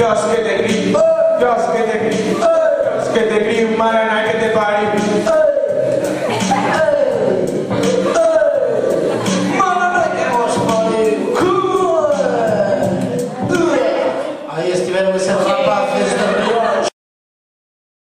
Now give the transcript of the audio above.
Jos Ketekri, oh, Jos Ketekri, oh, Jos Ketekri, Maraná que te pariu. Aí estiveram vocês rapazes.